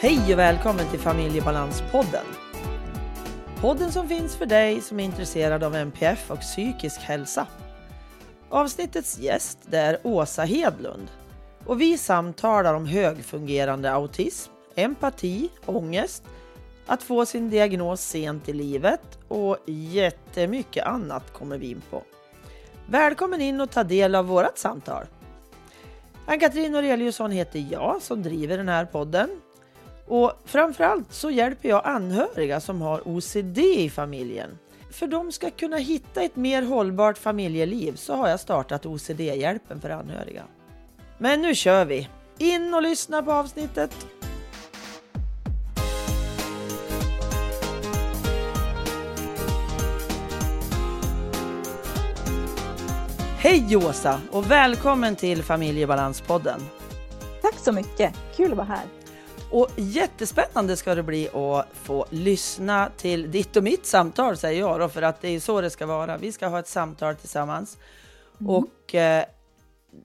Hej och välkommen till Familjebalanspodden. Podden som finns för dig som är intresserad av NPF och psykisk hälsa. Avsnittets gäst är Åsa Hedlund och vi samtalar om högfungerande autism, empati, ångest, att få sin diagnos sent i livet och jättemycket annat kommer vi in på. Välkommen in och ta del av vårt samtal. Ann-Katrin Aureliusson heter jag som driver den här podden. Och framförallt så hjälper jag anhöriga som har OCD i familjen. För de ska kunna hitta ett mer hållbart familjeliv så har jag startat OCD-hjälpen för anhöriga. Men nu kör vi! In och lyssna på avsnittet! Hej Åsa och välkommen till Familjebalanspodden. Tack så mycket, kul att vara här. Och jättespännande ska det bli att få lyssna till ditt och mitt samtal säger jag då, för att det är så det ska vara. Vi ska ha ett samtal tillsammans. Mm. Och eh,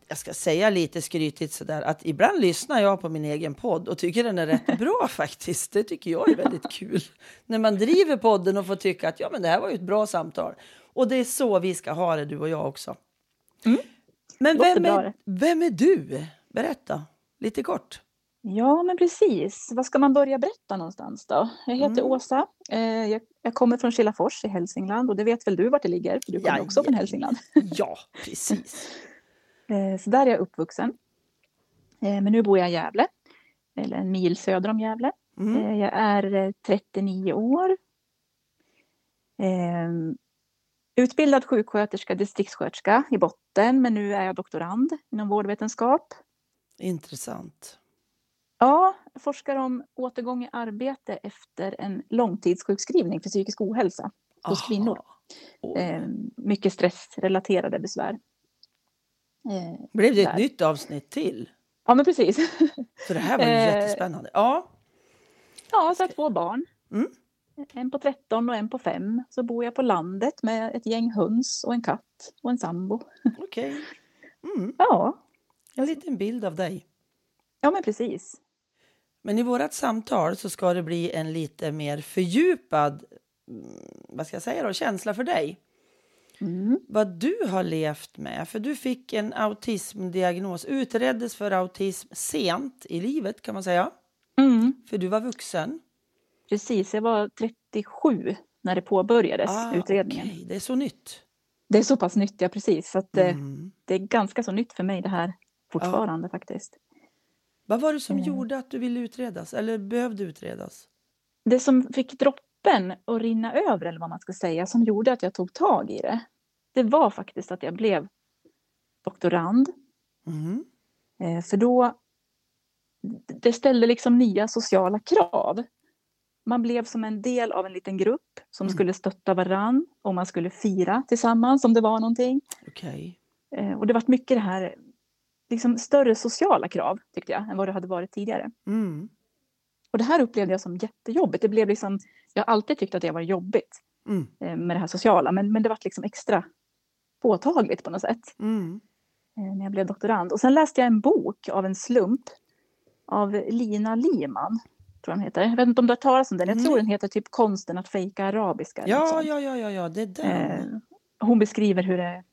jag ska säga lite skrytigt sådär att ibland lyssnar jag på min egen podd och tycker den är rätt bra faktiskt. Det tycker jag är väldigt kul. När man driver podden och får tycka att ja, men det här var ju ett bra samtal. Och det är så vi ska ha det, du och jag också. Mm. Men vem är, vem är du? Berätta lite kort. Ja, men precis. Var ska man börja berätta någonstans då? Jag heter mm. Åsa. Eh, jag, jag, kommer från Kilafors i Hälsingland och det vet väl du vart det ligger? För du kommer ja, också från Hälsingland. Ja, precis. eh, så där är jag uppvuxen. Eh, men nu bor jag i Gävle, eller en mil söder om Gävle. Mm. Jag är 39 eh, år. Ehm, utbildad sjuksköterska, distriktssköterska i botten, men nu är jag doktorand inom vårdvetenskap. Intressant. Ja, jag forskar om återgång i arbete efter en långtidssjukskrivning för psykisk ohälsa hos Aha. kvinnor. Eh, mycket stressrelaterade besvär. Eh, Blev det ett där. nytt avsnitt till? Ja, men precis. För det här var ju eh, jättespännande. Ja, ja så har två barn. Mm. En på 13 och en på 5. Så bor jag på landet med ett gäng höns och en katt och en sambo. Okej. Okay. Mm. Ja. En liten bild av dig. Ja, men precis. Men i vårt samtal så ska det bli en lite mer fördjupad mm, vad ska jag säga då, känsla för dig. Mm. Vad du har levt med. För du fick en autismdiagnos, utreddes för autism sent i livet kan man säga. Mm. För du var vuxen. Precis, jag var 37 när det påbörjades, ah, utredningen. Okay. Det är så nytt. Det är så pass nytt, ja precis. Så att, eh, mm. Det är ganska så nytt för mig det här fortfarande ja. faktiskt. Vad var det som mm. gjorde att du ville utredas eller behövde utredas? Det som fick droppen att rinna över eller vad man ska säga som gjorde att jag tog tag i det. Det var faktiskt att jag blev doktorand. Mm. Eh, för då det ställde liksom nya sociala krav. Man blev som en del av en liten grupp som mm. skulle stötta varann och man skulle fira tillsammans om det var någonting. Okay. Eh, och det var mycket det här liksom större sociala krav, tyckte jag, än vad det hade varit tidigare. Mm. Och det här upplevde jag som jättejobbigt. Det blev liksom, jag har alltid tyckt att det var jobbigt mm. Eh, med det här sociala, men, men det var liksom extra påtagligt på något sätt. Mm. Eh, när jag blev doktorand. Och sen läste jag en bok av en slump av Lina Liman, tror han heter. Jag vet inte om du har talat om den. Jag tror den heter typ Konsten att fejka arabiska. Ja, ja, ja, ja, ja, det är den. Eh, hon beskriver hur det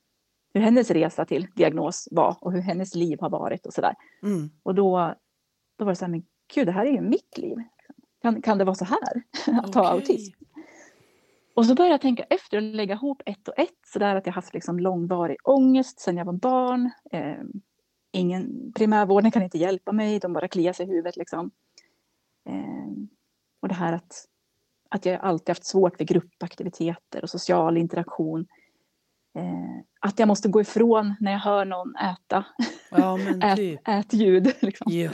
hur hennes resa till diagnos var och hur hennes liv har varit och sådär. Mm. Och då, då var det så här, men gud, det här är ju mitt liv. Kan, kan det vara så här att okay. ha autism? Och så började jag tänka efter och lägga ihop ett och ett, så där att jag haft liksom långvarig ångest sedan jag var barn. Eh, ingen, primärvården kan inte hjälpa mig, de bara kliar sig i huvudet. Liksom. Eh, och det här att, att jag alltid haft svårt för gruppaktiviteter och social interaktion. Eh, att jag måste gå ifrån när jag hör någon äta. Ja, ät, typ. ät ljud. Liksom. Ja,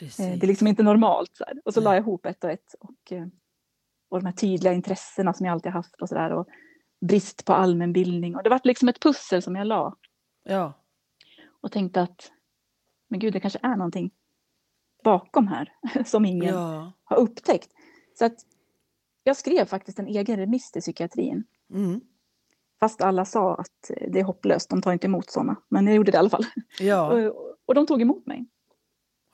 eh, det är liksom inte normalt. Så här. Och så Nej. la jag ihop ett och ett. Och, eh, och de här tydliga intressena som jag alltid haft och sådär. Och brist på allmänbildning. Och det var liksom ett pussel som jag la. Ja. Och tänkte att men gud, det kanske är någonting bakom här som ingen ja. har upptäckt. Så att jag skrev faktiskt en egen remiss till psykiatrin. Mm. Fast alla sa att det är hopplöst, de tar inte emot sådana. Men jag gjorde det i alla fall. Ja. och, och de tog emot mig.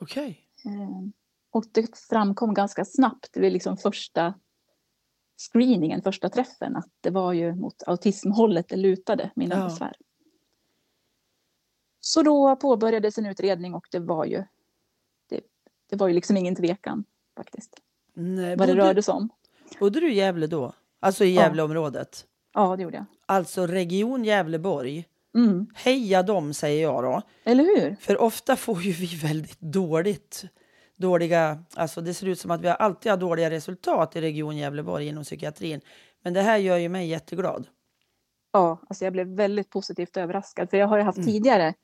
Okej. Okay. Eh, Och det framkom ganska snabbt, det blev liksom första screeningen, första träffen, att det var ju mot autismhållet det lutade, mina Ja. besvär. Så då påbörjades en utredning och det var ju, det, det var ju liksom ingen tvekan faktiskt, Nej, vad det bodde, rörde sig om. bodde du i Gävle då? Alltså i Ja. Gävleområdet? Ja, det gjorde jag. Alltså Region Gävleborg. Mm. Heja dem, säger jag då. Eller hur? För ofta får ju vi väldigt dåligt dåliga, alltså det ser ut som att vi alltid har dåliga resultat i Region Gävleborg inom psykiatrin. Men det här gör ju mig jätteglad. Ja, alltså jag blev väldigt positivt överraskad, för jag har ju haft tidigare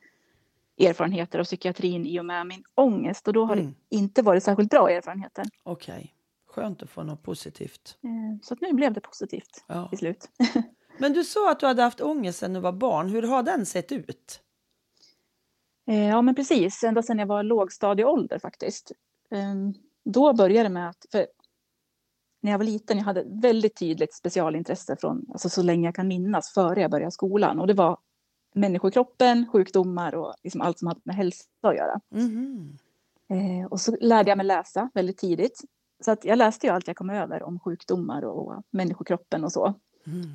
erfarenheter av psykiatrin i och med min ångest och då har Mm. det inte varit särskilt bra erfarenheter. Okej, skönt att få något positivt. Eh, Så att nu blev det positivt Ja. till slut. Men du sa att du hade haft ångest sedan du var barn. Hur har den sett ut? Eh, Ja, men precis. Ända sedan jag var lågstadieålder faktiskt. Ehm, Då började det med att, när jag var liten, jag hade väldigt tydligt specialintresse från, alltså så länge jag kan minnas, före jag började skolan. Och det var människokroppen, sjukdomar och liksom allt som hade med hälsa att göra. Eh, och så lärde jag mig läsa väldigt tidigt. Så att jag läste ju allt jag kom över om sjukdomar och människokroppen och så. Mm.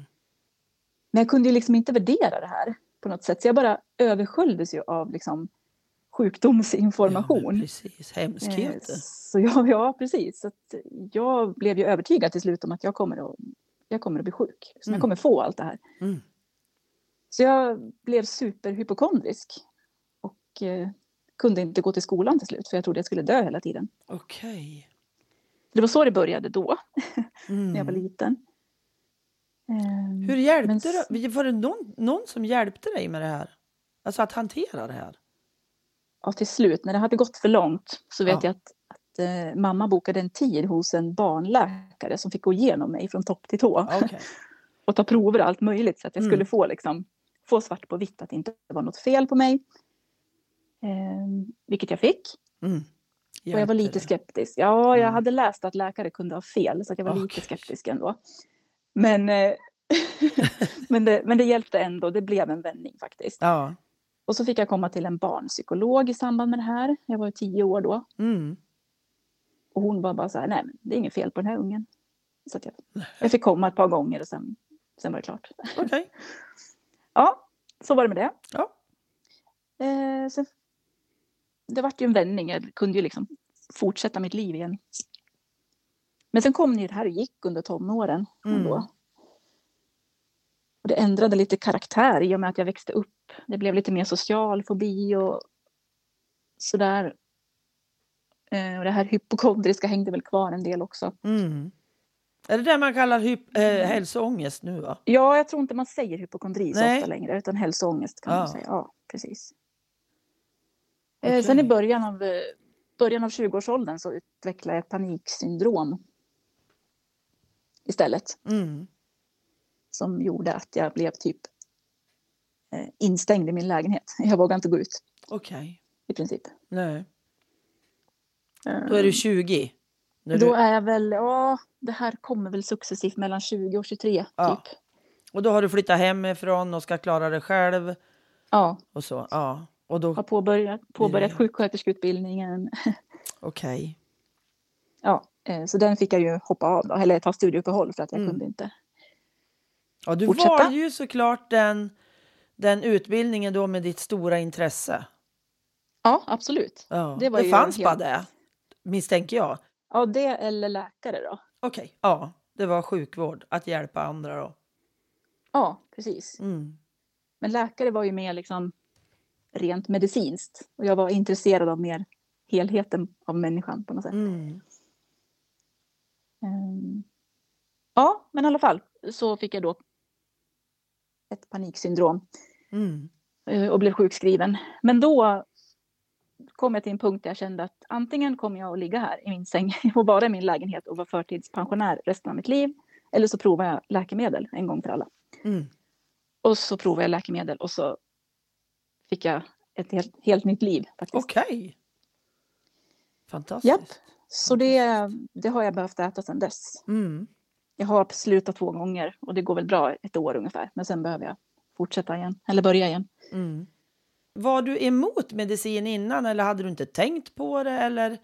Men jag kunde ju liksom inte värdera det här på något sätt. Så jag bara översköljdes ju av liksom Ja, sjukdomsinformation. precis, Eh, hemskheter. så jag, ja, precis. Så jag blev ju övertygad till slut om att jag kommer att, jag kommer att bli sjuk. Så Mm. jag kommer få allt det här. Mm. Så jag blev superhypokondrisk. Och eh, kunde inte gå till skolan till slut för jag trodde jag skulle dö hela tiden. Okej. Det var så det började då, Mm. när jag var liten. Ehm, Hur hjälpte Men du? Var det någon, någon som hjälpte dig med det här? Alltså att hantera det här? ja, till slut, när det hade gått för långt, så vet Ja. jag att, att eh, mamma bokade en tid hos en barnläkare som fick gå igenom mig från topp till tå Okej. och ta prover och allt möjligt så att jag Mm. skulle få, liksom, få svart på vitt att det inte var något fel på mig. Ehm, vilket jag fick. Mm. Och jag var lite skeptisk. Ja, jag Mm. hade läst att läkare kunde ha fel så jag var lite Okej. skeptisk ändå. Men, eh, men, det, men det hjälpte ändå. Det blev en vändning faktiskt. Ja. Och så fick jag komma till en barnpsykolog i samband med det här. Jag var ju tio år då. Mm. Och hon var bara så här, nej men det är inget fel på den här ungen. Så jag, jag fick komma ett par gånger och sen, sen var det klart. Okej. Ja, så var det med det. Ja. Eh, sen, det vart ju en vändning. Jag kunde ju liksom fortsätta mitt liv igen. Men sen kom ju det här och gick under tonåren. Mm. Ändå. Och det ändrade lite karaktär i och med att jag växte upp. Det blev lite mer social fobi och sådär. Eh, och det här hypokondriska hängde väl kvar en del också. Mm. Är det det man kallar hyp- äh, hälsoångest nu? Va? Ja, jag tror inte man säger hypokondri så ofta längre, utan hälsoångest kan Ja. man säga. Ja, precis. Eh, Okej. Sen i början av, eh, början av 20-årsåldern så utvecklade jag ett paniksyndrom istället. Mm. Som gjorde att jag blev typ eh, instängd i min lägenhet. Jag vågade inte gå ut Okej. i princip. Nej. Eh, Då är du 20? När Då du, är jag väl, ja, det här kommer väl successivt mellan 20 och 23 Ja. typ. och då har du flyttat hemifrån och ska klara dig själv? Ja, Och så. Ja. Och då... har påbörjat, påbörjat Ja. sjuksköterskeutbildningen. Okej. Ja, eh, så den fick jag ju hoppa av då, eller ta studieuppehåll för att jag Mm. kunde inte. Ja, du Fortsätta. valde ju såklart den, den utbildningen då med ditt stora intresse. Ja, absolut. Ja. Det var det fanns helt- bara det, misstänker jag. Ja, det eller läkare då. Okej. Ja, det var sjukvård, att hjälpa andra då. Ja, precis. Mm. Men läkare var ju mer liksom rent medicinskt och jag var intresserad av mer helheten av människan på något sätt. Mm. Ehm, Ja, men i alla fall så fick jag då ett paniksyndrom Mm. eh, och blev sjukskriven. Men då kom jag till en punkt där jag kände att antingen kommer jag att ligga här i min säng och vara i min lägenhet och vara förtidspensionär resten av mitt liv. Eller så provar jag läkemedel en gång för alla. Mm. Och så provade jag läkemedel och så fick jag ett helt, helt nytt liv. Okej. Fantastiskt. Japp. Så det, det har jag behövt äta sedan dess. Mm. Jag har slutat två gånger och det går väl bra ett år ungefär. Men sen behöver jag fortsätta igen, eller börja igen. Mm. Var du emot medicin innan eller hade du inte tänkt på det? Eller?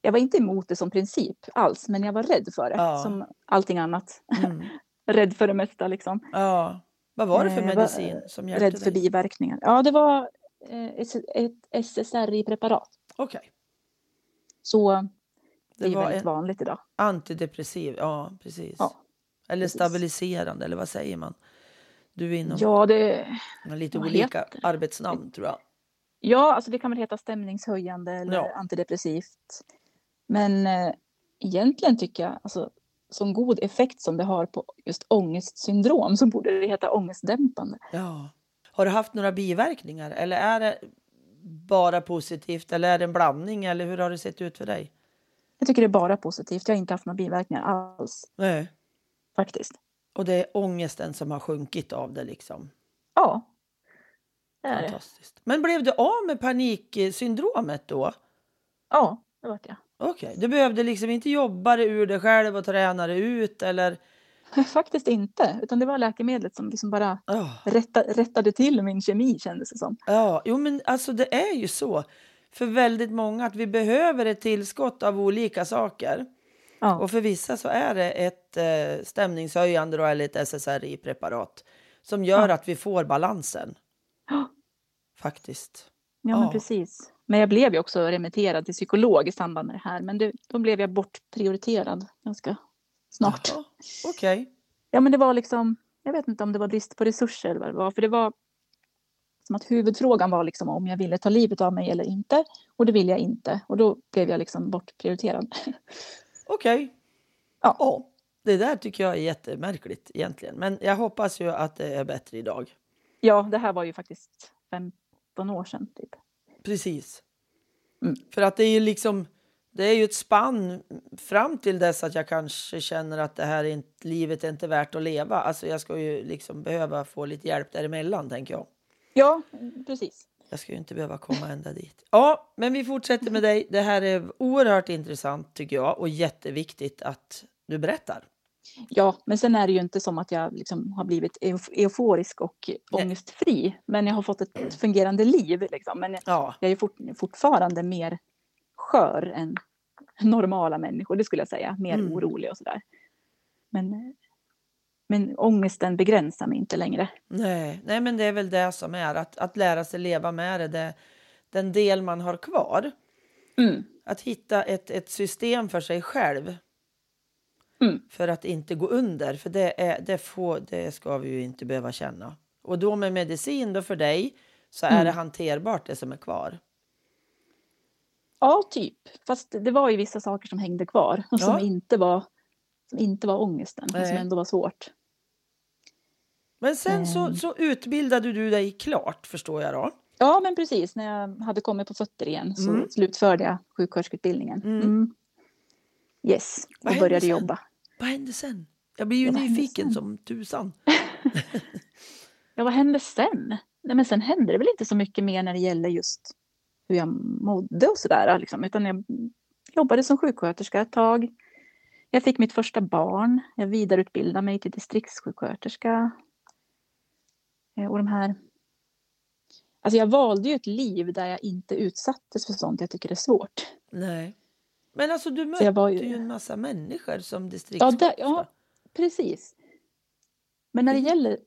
jag var inte emot det som princip alls, men jag var rädd för det. Ja. Som allting annat. Mm. rädd för det mesta liksom. Ja. Vad var det för Eh, var medicin som hjälpte Rädd för dig? biverkningar. Ja, det var eh, ett, SSRI-preparat. Okej. Så det, Det är väldigt vanligt idag. antidepressiv, ja precis. Ja, eller precis. stabiliserande, eller vad säger man? Du är inom Ja, det, lite olika heter arbetsnamn tror jag. ja, alltså det kan väl heta stämningshöjande eller Ja. antidepressivt. Men eh, egentligen tycker jag, alltså, som god effekt som det har på just ångestsyndrom så borde det heta ångestdämpande. Ja. Har du haft några biverkningar eller är det bara positivt eller är det en blandning eller hur har det sett ut för dig? Jag tycker det är bara positivt. Jag har inte haft några biverkningar alls Nej. faktiskt. Och det är ångesten som har sjunkit av det liksom. Ja, det är det. Fantastiskt. Men blev du av med paniksyndromet då? Ja, det vart jag. Okej, du behövde liksom inte jobba dig ur dig själv och träna dig ut eller? Faktiskt inte, utan det var läkemedlet som liksom bara Ja, rätta, rättade till min kemi kändes det som. ja, jo men alltså det är ju så för väldigt många att vi behöver ett tillskott av olika saker. Ja, Och för vissa så är det ett eh, stämningshöjande då, eller ett SSRI-preparat som gör Ja. att vi får balansen. Ja. Faktiskt. ja men ja. precis. Men jag blev ju också remitterad till psykolog i samband med det här, men det, då blev jag bortprioriterad ganska snart. Okej. Ja, men det var liksom, jag vet inte om det var brist på resurser eller vad det var, för det var som att huvudfrågan var liksom om jag ville ta livet av mig eller inte, och det ville jag inte, och då blev jag liksom bortprioriterad. Okej. Ja. Ja, det där tycker jag är jättemärkligt egentligen. Men jag hoppas ju att det är bättre idag. Ja, det här var ju faktiskt 15 år sedan typ. Precis. Mm. För att det är ju liksom, det är ju ett spann fram till dess att jag kanske känner att det här är inte, livet är inte värt att leva. Alltså jag ska ju liksom behöva få lite hjälp däremellan tänker jag. Ja, precis. Jag ska ju inte behöva komma ända dit. Ja, men vi fortsätter med dig. Det här är oerhört intressant tycker jag och jätteviktigt att du berättar. Ja, men sen är det ju inte som att jag liksom har blivit euf- euforisk och ångestfri, men jag har fått ett fungerande liv. Liksom. Men Ja, jag är fort, fortfarande mer skör än normala människor, det skulle jag säga. Mer Mm. orolig och sådär. Men, men ångesten begränsar mig inte längre. nej, nej, men det är väl det som är att, att lära sig leva med det, det, den del man har kvar. Mm. Att hitta ett, ett system för sig själv. Mm. För att inte gå under, för det, är, det, får, det ska vi ju inte behöva känna. Och då med medicin då för dig så är Mm. det hanterbart det som är kvar. Ja, typ. Fast det var ju vissa saker som hängde kvar och som, Ja. inte, var, som inte var ångesten, men som Nej. ändå var svårt. Men sen så, Mm. så utbildade du dig klart förstår jag då. Ja, men precis. När jag hade kommit på fötter igen så Mm. slutförde jag sjuksköterskeutbildningen. Mm. Mm. Yes, Vad och började sen? jobba. Vad hände sen? Jag blir ju Ja, nyfiken som tusan. Ja, vad hände sen? Nej, men sen hände det väl inte så mycket mer när det gäller just hur jag mådde och sådär. Liksom. Utan jag jobbade som sjuksköterska ett tag. Jag fick mitt första barn. Jag vidareutbildade mig till distriktssjuksköterska. Eh, Och de här... Alltså jag valde ju ett liv där jag inte utsattes för sånt jag tycker är svårt. Nej. Men alltså du mötte ju... ju... en massa människor som Ja, distriktssköterska. där, ja, precis. Men när det, gäller,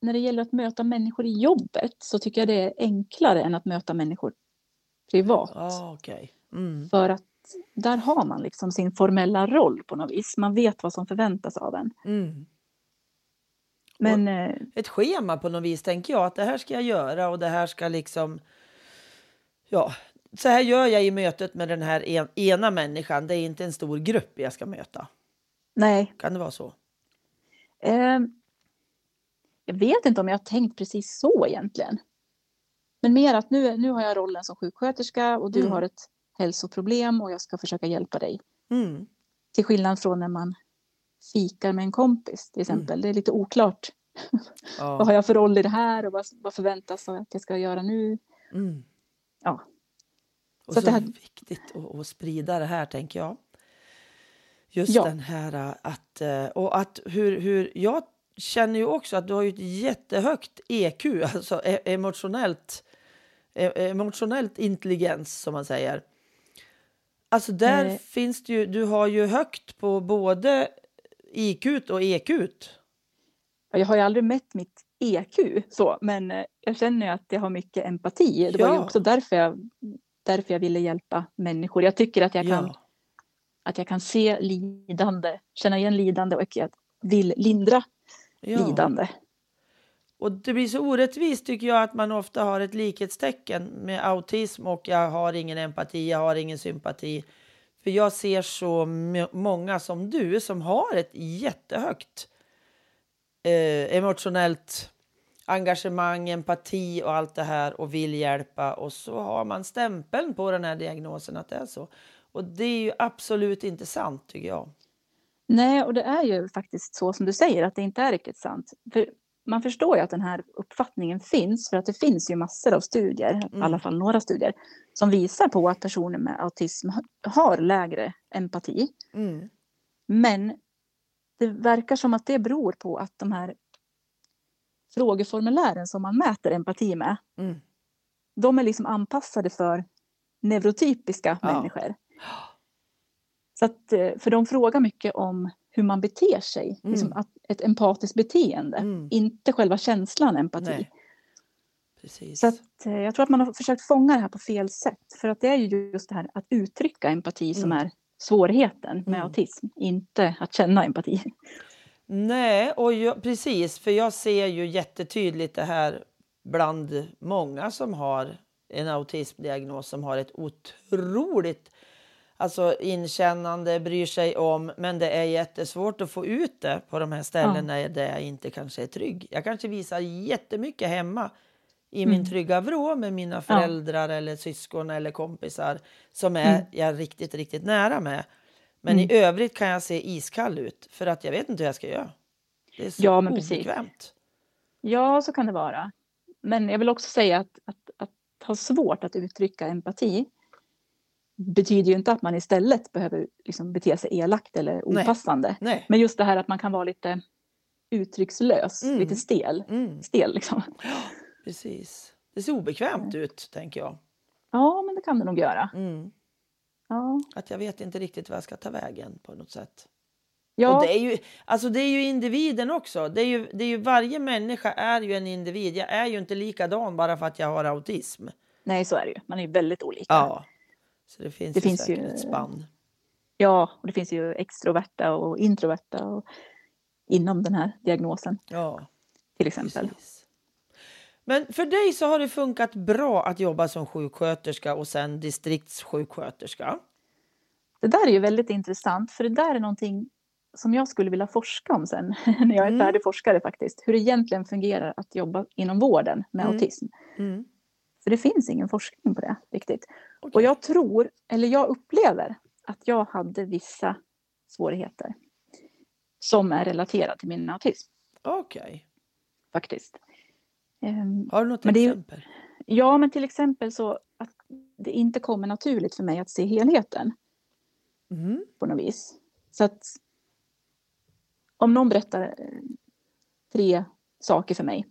när det gäller att möta människor i jobbet så tycker jag det är enklare än att möta människor privat. Ja, okej. Mm. För att där har man liksom sin formella roll på något vis. Man vet vad som förväntas av en. Mm. Men eh, Ett schema på något vis tänker jag att det här ska jag göra och det här ska liksom... Ja, så här gör jag i mötet med den här en, ena människan. Det är inte en stor grupp jag ska möta. nej, Kan det vara så? eh, jag vet inte om jag har tänkt precis så egentligen. Men mer att nu, nu har jag rollen som sjuksköterska och du Mm. har ett hälsoproblem och jag ska försöka hjälpa dig. Mm. Till skillnad från när man fikar med en kompis till exempel. Det är lite oklart. Vad har Ja. jag för roll i det här och vad, vad förväntas av att jag ska göra nu? Mm. Ja. Och Så så, det här- viktigt att, att sprida det här, tänker jag. Just Ja. den här äh, att... äh, Och att hur, hur... Jag känner ju också att du har ju ett jättehögt EQ, alltså e- emotionellt, emotionellt intelligens, som man säger. Alltså där Eh. finns det ju, du har ju högt på både IQ och EQ. Ja, Jag har ju aldrig mätt mitt EQ så, men eh, jag känner ju att jag har mycket empati. Det var ju Ja. också därför jag, därför jag ville hjälpa människor. Jag tycker att jag kan, Ja, att jag kan se lidande, känna igen lidande och jag vill lindra ja. lidande. Och det blir så orättvist tycker jag att man ofta har ett likhetstecken med autism och jag har ingen empati, jag har ingen sympati. För jag ser så många som du som har ett jättehögt eh, emotionellt engagemang, empati och allt det här och vill hjälpa och så har man stämpeln på den här diagnosen att det är så. Och det är ju absolut inte sant tycker jag. Nej, och det är ju faktiskt så som du säger att det inte är riktigt sant. För man förstår ju att den här uppfattningen finns för att det finns ju massor av studier, i Mm. alla fall några studier, som visar på att personer med autism har lägre empati. Mm. Men det verkar som att det beror på att de här frågeformulären som man mäter empati med, Mm. de är liksom anpassade för neurotypiska Ja. människor. Så att, eh, för de frågar mycket om hur man beter sig, Mm. liksom att, ett empatiskt beteende, Mm. inte själva känslan empati. Nej. Precis. Så att, eh, jag tror att man har försökt fånga det här på fel sätt. För att det är ju just det här att uttrycka empati som Mm. är svårigheten med Mm. autism, inte att känna empati. Nej, och jag, precis, för jag ser ju jättetydligt det här bland många som har en autismdiagnos som har ett otroligt alltså, inkännande, bryr sig om, men det är jättesvårt att få ut det på de här ställena där jag inte kanske är trygg. Jag kanske visar jättemycket hemma i min Mm. trygga vrå med mina föräldrar eller syskon eller kompisar som är Mm. jag riktigt, riktigt nära med. Men i övrigt kan jag se iskall ut för att jag vet inte hur jag ska göra. Det är så Ja, men precis. obekvämt. Ja, så kan det vara. Men jag vill också säga att, att, att ha svårt att uttrycka empati betyder ju inte att man istället behöver liksom bete sig elakt eller Nej. opassande. Nej. Men just det här att man kan vara lite uttryckslös, Mm. lite stel. Mm, Stel liksom. precis. Det ser obekvämt ut, tänker jag. Ja, men det kan det nog göra. Mm. Ja, Att jag vet inte riktigt vad jag ska ta vägen på något sätt. ja Och det är, ju, alltså det är ju individen också. Det är ju, det är ju, varje människa är ju en individ. Jag är ju inte likadan bara för att jag har autism. nej så är det ju. Man är ju väldigt olika. Ja. Så det finns Det ju finns säkert ju- ett spann. Ja, och det finns ju extroverta och introverta och inom den här diagnosen Ja, till exempel. precis. Men för dig så har det funkat bra att jobba som sjuksköterska och sen distriktssjuksköterska. Det där är ju väldigt intressant, för det där är någonting som jag skulle vilja forska om sen, när jag är Mm. färdig forskare faktiskt. Hur det egentligen fungerar att jobba inom vården med Mm. autism. Mm. För det finns ingen forskning på det riktigt. Okej. Och jag tror, eller jag upplever, att jag hade vissa svårigheter som är relaterade till min autism Okej. faktiskt. Ehm, Har du något Men det är exempel? Ja, men till exempel så att det inte kommer naturligt för mig att se helheten. Mm. på något vis. Så att om någon berättar eh, tre saker för mig,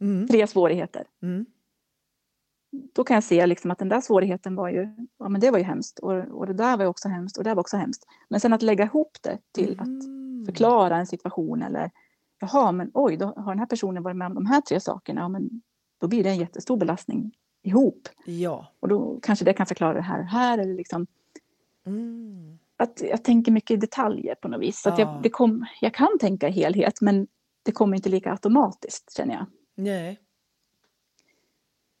Mm. tre svårigheter, Mm. Då kan jag se liksom att den där svårigheten var ju, ja men det var ju hemskt och, och det där var också hemskt och det där var också hemskt. Men sen att lägga ihop det till att Mm. förklara en situation eller jaha, men oj, då har den här personen varit med om de här tre sakerna, ja men då blir det en jättestor belastning ihop Ja. och då kanske det kan förklara det här och här eller liksom Mm. att jag tänker mycket i detaljer på något vis. Så att Ja. jag, det kom, jag kan tänka i helhet men det kommer inte lika automatiskt känner jag. Nej.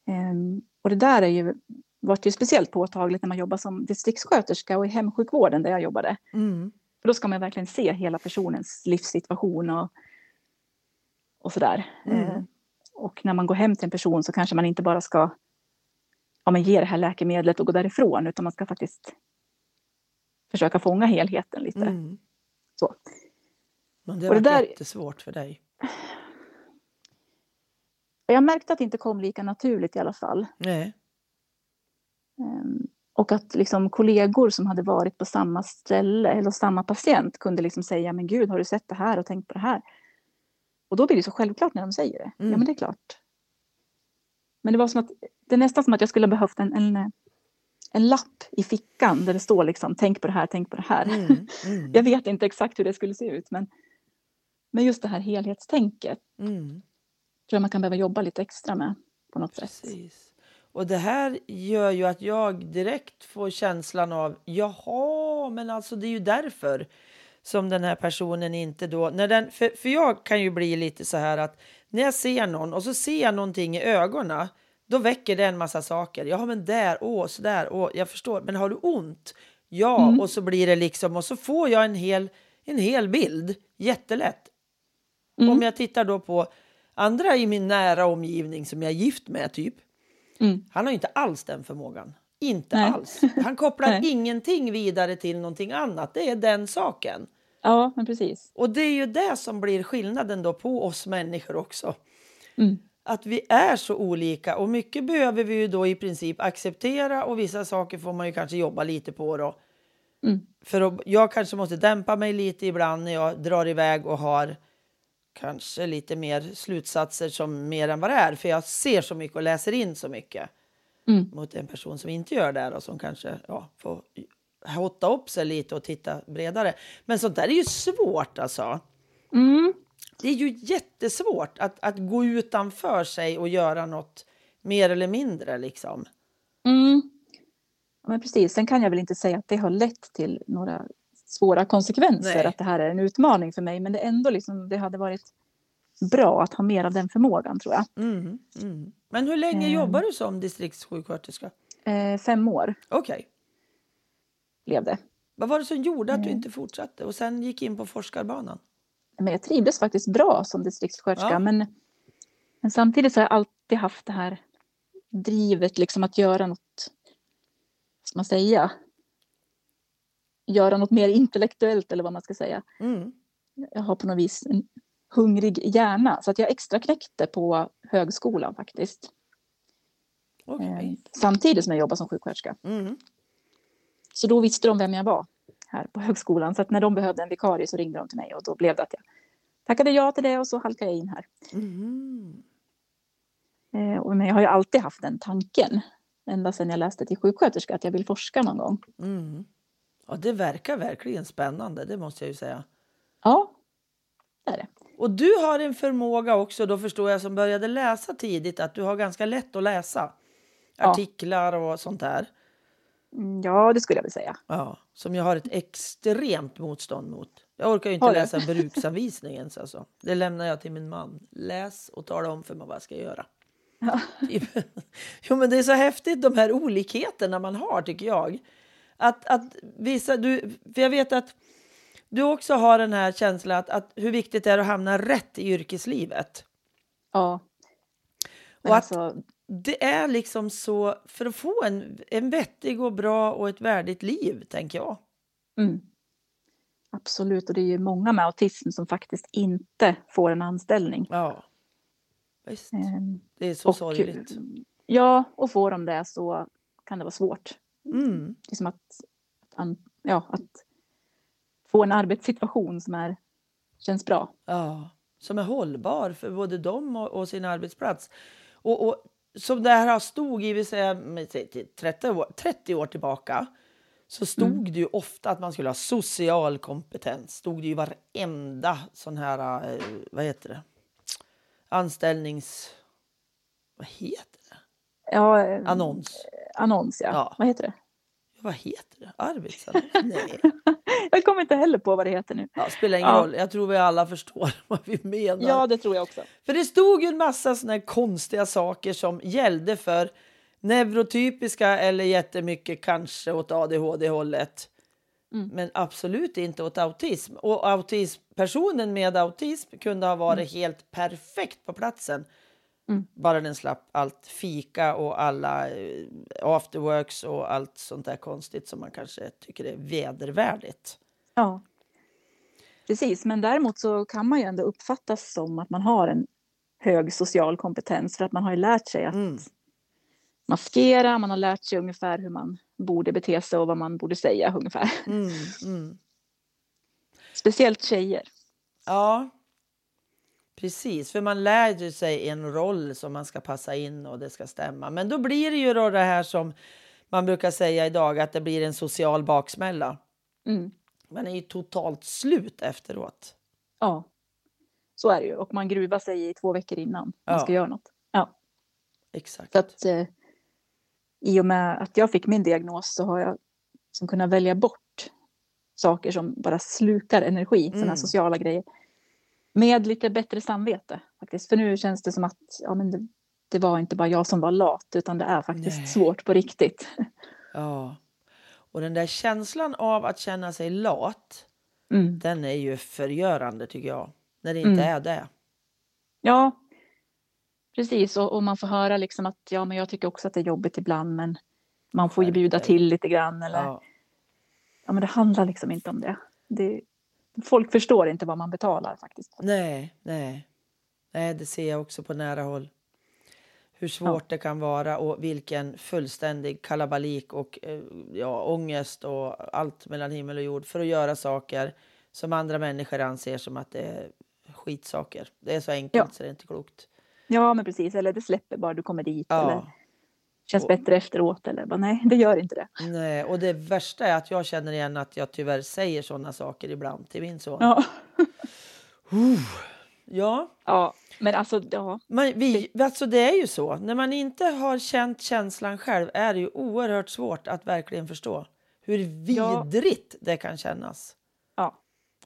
Ehm, och det där är ju, varit ju speciellt påtagligt när man jobbar som distriktssköterska och i hemsjukvården där jag jobbade. Mm. För då ska man verkligen se hela personens livssituation och, och sådär. Mm. Ehm, och när man går hem till en person så kanske man inte bara ska ja, men ge det här läkemedlet och gå därifrån utan man ska faktiskt försöka fånga helheten lite. Mm. Så. Men det var jättesvårt för dig. Jag märkte att det inte kom lika naturligt i alla fall. Nej. Ehm, Och att liksom kollegor som hade varit på samma ställe eller samma patient kunde liksom säga, men gud, har du sett det här och tänkt på det här? Och då blir det så självklart när de säger det. Mm. Ja, men det är klart. Men det var som att, det är nästan som att jag skulle ha behövt en, en, en lapp i fickan där det står liksom tänk på det här, tänk på det här. Mm, mm, Jag vet inte exakt hur det skulle se ut men, men just det här helhetstänket mm. Tror jag man kan behöva jobba lite extra med på något sätt. Precis. Och det här gör ju att jag direkt får känslan av jaha, men alltså det är ju därför som den här personen inte då... När den, för, för jag kan ju bli lite så här att när jag ser någon och så ser jag någonting i ögonen då väcker det en massa saker. Ja, men där, åh, så där, åh, jag förstår. Men har du ont? Ja, Mm. och så blir det liksom och så får jag en hel, en hel bild. Jättelätt. Mm. Om jag tittar då på andra i min nära omgivning som jag är gift med, typ. Mm. Han har inte alls den förmågan. Inte Nej. alls. Han kopplar ingenting vidare till någonting annat. Det är den saken. Ja, men precis. Och det är ju det som blir skillnaden då på oss människor också. Mm. Att vi är så olika och mycket behöver vi ju då i princip acceptera och vissa saker får man ju kanske jobba lite på då. Mm. För jag kanske måste dämpa mig lite ibland när jag drar iväg och har kanske lite mer slutsatser som mer än vad det är. För jag ser så mycket och läser in så mycket Mm. mot en person som inte gör det och som kanske ja, får hotta upp sig lite och titta bredare. Men sånt där är ju svårt alltså. Mm. Det är ju jättesvårt att, att gå utanför sig och göra något mer eller mindre liksom. Mm. Men precis, sen kan jag väl inte säga att det har lett till några svåra konsekvenser, Nej. att det här är en utmaning för mig, men det ändå liksom, det hade varit bra att ha mer av den förmågan tror jag. Mm, mm. Men hur länge Ehm. jobbar du som distriktssjuksköterska? Eh, fem år Okej. blev det. Vad var det som gjorde att du Mm. inte fortsatte och sen gick in på forskarbanan? Men jag trivdes faktiskt bra som distriktssköterska, Ja. men, men samtidigt så har jag alltid haft det här drivet liksom att göra något, ska man säga, göra något mer intellektuellt eller vad man ska säga. Mm. jag har på något vis en hungrig hjärna. Så att jag extra knäckte på högskolan faktiskt. Okej. Eh, samtidigt som jag jobbade som sjuksköterska. Mm. Så då visste de vem jag var här på högskolan. Så att när de behövde en vikarie så ringde de till mig och då blev det att jag tackade ja till det och så halkade jag in här. Mm. Eh, och- men jag har ju alltid haft den tanken. Ända sedan jag läste till sjuksköterska att jag vill forska någon gång. Mm. Ja, det verkar verkligen spännande, det måste jag ju säga. Ja, det är det. Och du har en förmåga också, då förstår jag som började läsa tidigt, att du har ganska lätt att läsa artiklar och sånt där. Mm, Ja, det skulle jag väl säga. Ja, som jag har ett extremt motstånd mot. Jag orkar inte läsa bruksanvisningen. så Alltså. Det lämnar jag till min man. Läs och tala om för mig vad jag ska göra. Ja. Jo, men det är så häftigt de här olikheterna man har tycker jag. Att, att vissa, du, för jag vet att du också har den här känslan att, att hur viktigt det är att hamna rätt i yrkeslivet. Ja. Men Och att- alltså, Det är liksom så, för att få en, en vettig och bra och ett värdigt liv, tänker jag. Mm. Absolut, och det är ju många med autism som faktiskt inte får en anställning. Ja, visst. Ehm, Det är så och, sorgligt. Ja, och får de det så kan det vara svårt. Mm. Liksom att, att, ja, att få en arbetssituation som är, känns bra. Ja, som är hållbar för både dem och, och sin arbetsplats. Och, och som det här har stod i, vi säger, med- säg till 30 år, 30 år tillbaka, så stod Mm. det ju ofta att man skulle ha social kompetens. Stod det ju varenda sån här, eh, vad heter det, anställnings... Vad heter det? Ja, eh, Annons. Annons ja. Ja. Vad heter det? Vad heter det? Arbetsannons? Nej. Jag kommer inte heller på vad det heter nu. Ja, spelar ingen Ja. roll. Jag tror vi alla förstår vad vi menar. Ja, det tror jag också. För det stod ju en massa såna konstiga saker som gällde för neurotypiska eller jättemycket kanske åt ADHD-hållet. Mm. Men absolut inte åt autism. Och autism, personen med autism kunde ha varit helt perfekt på platsen. Mm. Bara den slapp allt fika och alla eh, afterworks och allt sånt där konstigt som man kanske tycker är vedervärdigt. Ja. Precis, men däremot så kan man ju ändå uppfattas som att man har en hög social kompetens för att man har ju lärt sig att Mm. maskera, man har lärt sig ungefär hur man borde bete sig och vad man borde säga ungefär. Mm, mm. Speciellt tjejer. Ja, precis. För man lär ju sig en roll som man ska passa in och det ska stämma. Men då blir det ju då det här som Man brukar säga idag att det blir en social baksmälla. Mm. Man är ju totalt slut efteråt. Ja, så är det ju. Och man gruvar sig i två veckor innan man ska Ja. göra något. Ja. Exakt. Så att eh, i och med att jag fick min diagnos så har jag liksom kunnat välja bort saker som bara slukar energi, sådana Mm. här sociala grejer. Med lite bättre samvete faktiskt. För nu känns det som att ja, men det, det var inte bara jag som var lat utan det är faktiskt Nej. svårt på riktigt. Ja. Och den där känslan av att känna sig lat, Mm. den är ju förgörande tycker jag. När det inte Mm. är det. Ja, precis. Och, och man får höra liksom att ja, men jag tycker också att det är jobbigt ibland men man får ju bjuda till lite grann. Eller, Ja. ja, men det handlar liksom inte om det. det. Folk förstår inte vad man betalar faktiskt. Nej, nej. Nej, det ser jag också på nära håll. Hur svårt det kan vara och vilken fullständig kalabalik och eh, ja, ångest och allt mellan himmel och jord för att göra saker som andra människor anser som att det är skitsaker. Det är så enkelt Ja. så det är inte klokt. Ja, men precis. Eller det släpper bara du kommer dit. Eller Ja. Känns bättre efteråt. Eller bara, nej, det gör inte det. Nej, och det värsta är att jag känner igen att jag tyvärr säger sådana saker ibland till min son. Ja, Ja, ja men alltså, ja. man, vi, alltså det är ju så. När man inte har känt känslan själv är det ju oerhört svårt att verkligen förstå hur Ja. vidrigt det kan kännas. ja.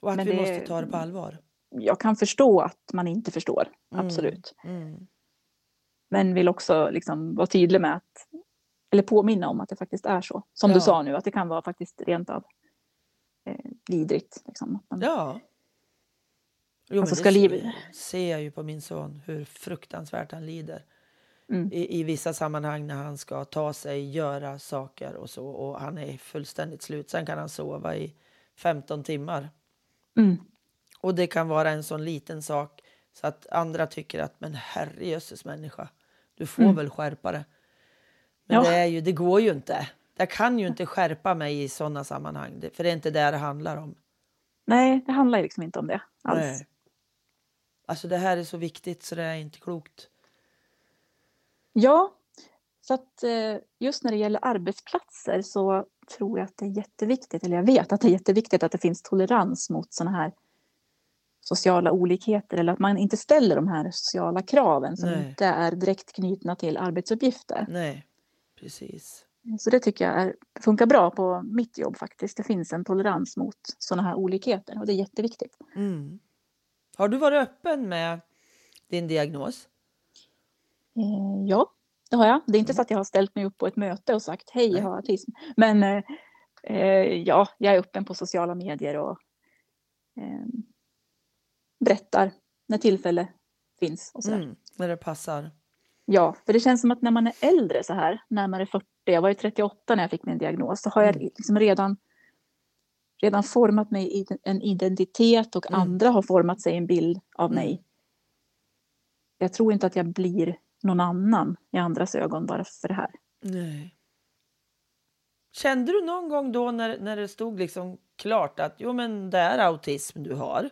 Och att Men vi det- måste ta det på allvar. Jag kan förstå att man inte förstår. Mm. Absolut. Mm. Men vill också liksom vara tydlig med att, eller påminna om att det faktiskt är så. Som Ja. du sa nu, att det kan vara faktiskt rent av eh, vidrigt. Liksom. Man, Ja. Jo, Alltså, ska ser, ser jag ju på min son hur fruktansvärt han lider. Mm. I, I vissa sammanhang när han ska ta sig, göra saker och så. Och han är fullständigt slut. Sen kan han sova i 15 timmar. Mm. Och det kan vara en sån liten sak så att andra tycker att men herrejösses människa, du får Mm. väl skärpa det. Men Ja. det, är ju, det går ju inte. Jag kan ju inte skärpa mig i såna sammanhang, för det är inte det det handlar om. Nej, det handlar liksom inte om det alls. Nej. Alltså det här är så viktigt så det är inte klokt. Ja, så att eh, just när det gäller arbetsplatser så tror jag att det är jätteviktigt, eller jag vet att det är jätteviktigt att det finns tolerans mot sådana här sociala olikheter eller att man inte ställer de här sociala kraven som Nej. inte är direkt knutna till arbetsuppgifter. Nej, precis. Så det tycker jag är, funkar bra på mitt jobb faktiskt. Det finns en tolerans mot sådana här olikheter och det är jätteviktigt. Mm. Har du varit öppen med din diagnos? Eh, ja, det har jag. Det är inte så att jag har ställt mig upp på ett möte och sagt hej, jag har autism. Men eh, eh, ja, jag är öppen på sociala medier och eh, berättar när tillfälle finns. Och så där. Mm. När det passar? Ja, för det känns som att när man är äldre så här, närmare 40, jag var ju 38 när jag fick min diagnos, så har jag Mm. liksom redan, redan format mig i en identitet och Mm. andra har format sig en bild av Mm. mig. Jag tror inte att jag blir någon annan i andras ögon bara för det här. Nej. Kände du någon gång då när, när det stod liksom klart att jo men det är autism du har?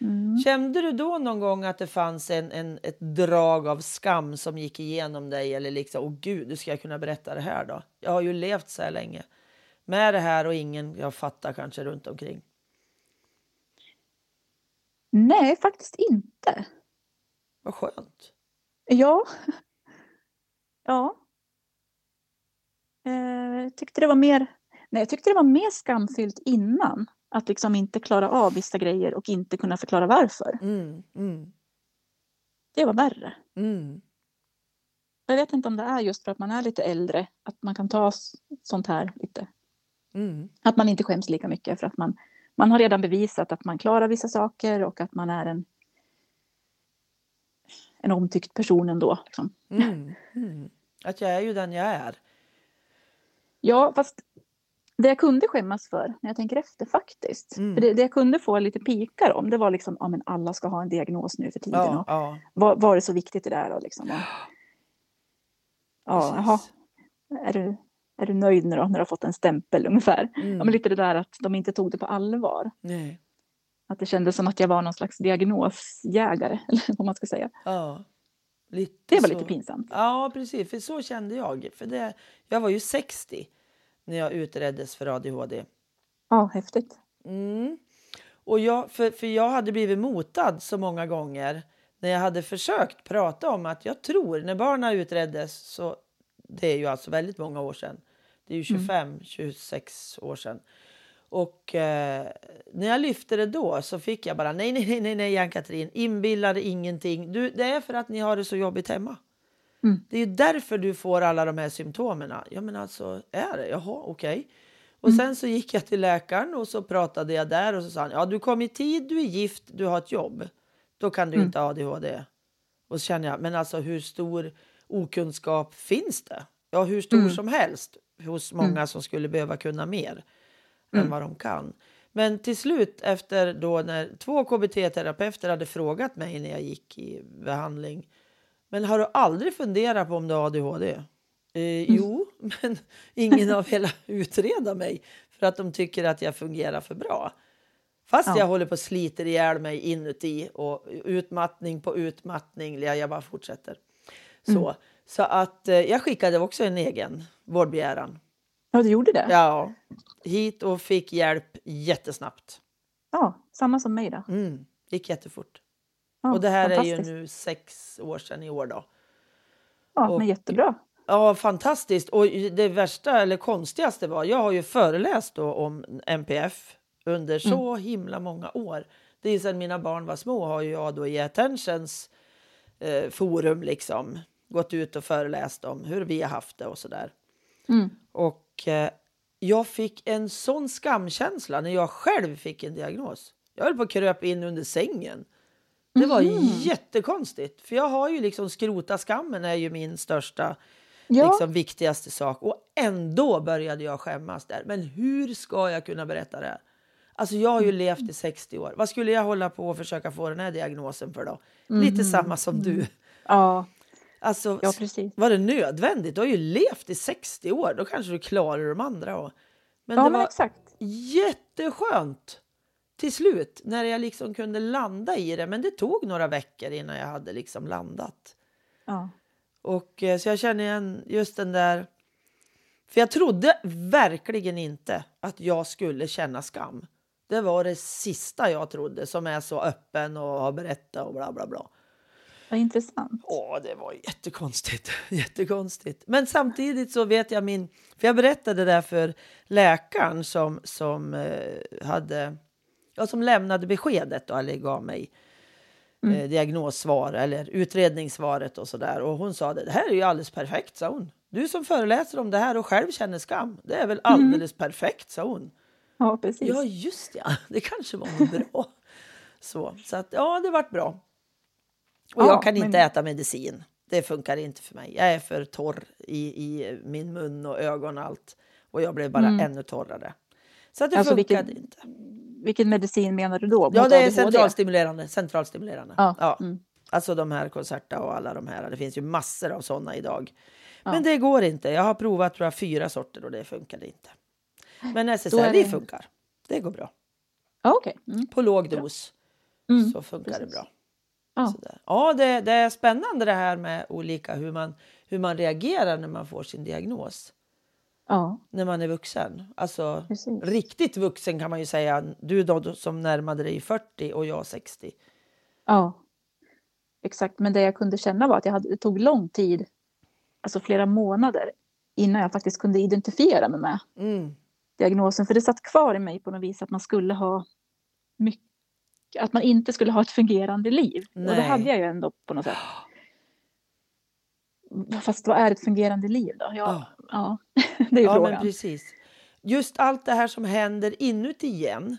Mm. Kände du då någon gång att det fanns en, en, ett drag av skam som gick igenom dig? Eller liksom, åh gud, hur ska jag kunna berätta det här då? Jag har ju levt så här länge med det här och ingen jag fattar kanske runt omkring. Nej, faktiskt inte. Vad skönt. Ja. Ja. Eh, jag tyckte det var mer, nej, jag tyckte det var mer skamfyllt innan. Att liksom inte klara av vissa grejer och inte kunna förklara varför. Mm, mm, Det var värre. mm. Jag vet inte om det är just för att man är lite äldre, att man kan ta sånt här lite. Mm. Att man inte skäms lika mycket för att man, man har redan bevisat att man klarar vissa saker och att man är en, en omtyckt person ändå. Liksom. Mm, mm. Att jag är ju den jag är. Ja, fast det jag kunde skämmas för när jag tänker efter faktiskt. Mm. För det, det jag kunde få lite pikar om det var liksom, ja men alla ska ha en diagnos nu för tiden. Ja, Och ja. var, var det så viktigt det där? Och liksom, och, ja, jaha, är du, är du nöjd nu då när du har fått en stämpel ungefär? Mm. Ja, men lite det där att de inte tog det på allvar. Nej. Att det kändes som att jag var någon slags diagnosjägare, eller vad man ska säga. Ja. Lite Det var så. lite pinsamt. Ja, precis. För så kände jag. För det, jag var ju 60 när jag utreddes för ADHD. Ja, häftigt. Mm. Och jag, för, för jag hade blivit motad så många gånger när jag hade försökt prata om att jag tror, när barnen utreddes, så det är ju alltså väldigt många år sedan. Det är ju 25, 26 år sedan. Och eh, när jag lyfte det då så fick jag bara nej, nej, nej, nej, nej, Ann-Katrin, inbilla dig ingenting. Du, det är för att ni har det så jobbigt hemma. Mm. Det är ju därför du får alla de här symptomen. Ja, men alltså, är det? Jaha, okej. Och sen så gick jag till läkaren och så pratade jag där och så sa han, ja du kom i tid, du är gift, du har ett jobb. Då kan du inte ha ADHD. Och så känner jag, men alltså hur stor okunskap finns det? Ja, hur stor som helst hos många som skulle behöva kunna mer än vad de kan. Men till slut efter då när två KBT-terapeuter hade frågat mig när jag gick i behandling. Men har du aldrig funderat på om du har ADHD? Eh, Jo, men ingen har velat utreda mig för att de tycker att jag fungerar för bra. Fast Ja. jag håller på och sliter ihjäl mig inuti och utmattning på utmattning. Ja, Jag bara fortsätter. Så, så att eh, jag skickade också en egen vårdbegäran. Ja, du gjorde det? Ja, hit och fick hjälp jättesnabbt. Ja, samma som mig då. Mm, gick jättefort. Ja, och det här är ju nu sex år sedan i år då. Ja, och- men jättebra. Ja, fantastiskt. Och det värsta eller konstigaste var, jag har ju föreläst då om MPF under så himla många år. Det är sedan mina barn var små har jag då i Attentions eh, forum liksom gått ut och föreläst om hur vi har haft det och sådär. Mm. Och eh, jag fick en sån skamkänsla när jag själv fick en diagnos. Jag höll på att kröp in under sängen. Det var jättekonstigt. För jag har ju liksom skrota skammen är ju min största Ja, liksom, viktigaste sak. Och ändå började jag skämmas där. Men hur ska jag kunna berätta det här? Alltså jag har ju levt i 60 år. Vad skulle jag hålla på och försöka få den här diagnosen för då? Lite samma som du. ja, Alltså, ja, precis. var det nödvändigt? Du har ju levt i 60 år. Då kanske du klarar de andra. Och... Men Ja, det men var exakt. jätteskönt till slut när jag liksom kunde landa i det. Men det tog några veckor innan jag hade liksom landat. Ja. Och eh, så jag känner igen just den där. För jag trodde verkligen inte att jag skulle känna skam. Det var det sista jag trodde som är så öppen och har berättat och bla bla bla. Vad intressant. Åh, det var jättekonstigt. jättekonstigt. Men samtidigt så vet jag min... För jag berättade det för läkaren som, som, eh, hade, ja, som lämnade beskedet då, eller gav mig eh, diagnossvar eller utredningssvaret och sådär. Och hon sa det, det här är ju alldeles perfekt, sa hon. Du som föreläser om det här och själv känner skam, det är väl alldeles perfekt, sa hon. Ja, precis. Ja, just ja. Det kanske var bra. Så, så att, ja, det vart bra. Och Ja, jag kan men- inte äta medicin. Det funkar inte för mig. Jag är för torr i, i min mun och ögon och allt. Och jag blev bara ännu torrare. Så att det Alltså, funkade vilken- inte. Vilken medicin menar du då? Ja, det är ADHD? centralstimulerande. centralstimulerande. Ja, mm. Alltså de här Concerta och alla de här. Det finns ju massor av sådana idag. Men det går inte. Jag har provat tror jag, fyra sorter och det funkade inte. Men SSRI det- funkar. Det går bra. Ja, okej. Mm. På låg dos Mm, så funkar det precis. bra. Ja. Ja, det, det är spännande det här med olika hur man, hur man reagerar när man får sin diagnos. Ja, När man är vuxen. Alltså Precis. riktigt vuxen kan man ju säga. Du då som närmade dig 40 och jag 60. ja. Exakt, men det jag kunde känna var att jag hade, det tog lång tid, alltså flera månader, innan jag faktiskt kunde identifiera mig med Mm. diagnosen. För det satt kvar i mig på något vis att man skulle ha mycket, att man inte skulle ha ett fungerande liv. Och det Nej. hade jag ju ändå på något sätt. Fast vad är ett fungerande liv då? Ja, ja. det är Ja, men frågan. precis. Just allt det här som händer inuti igen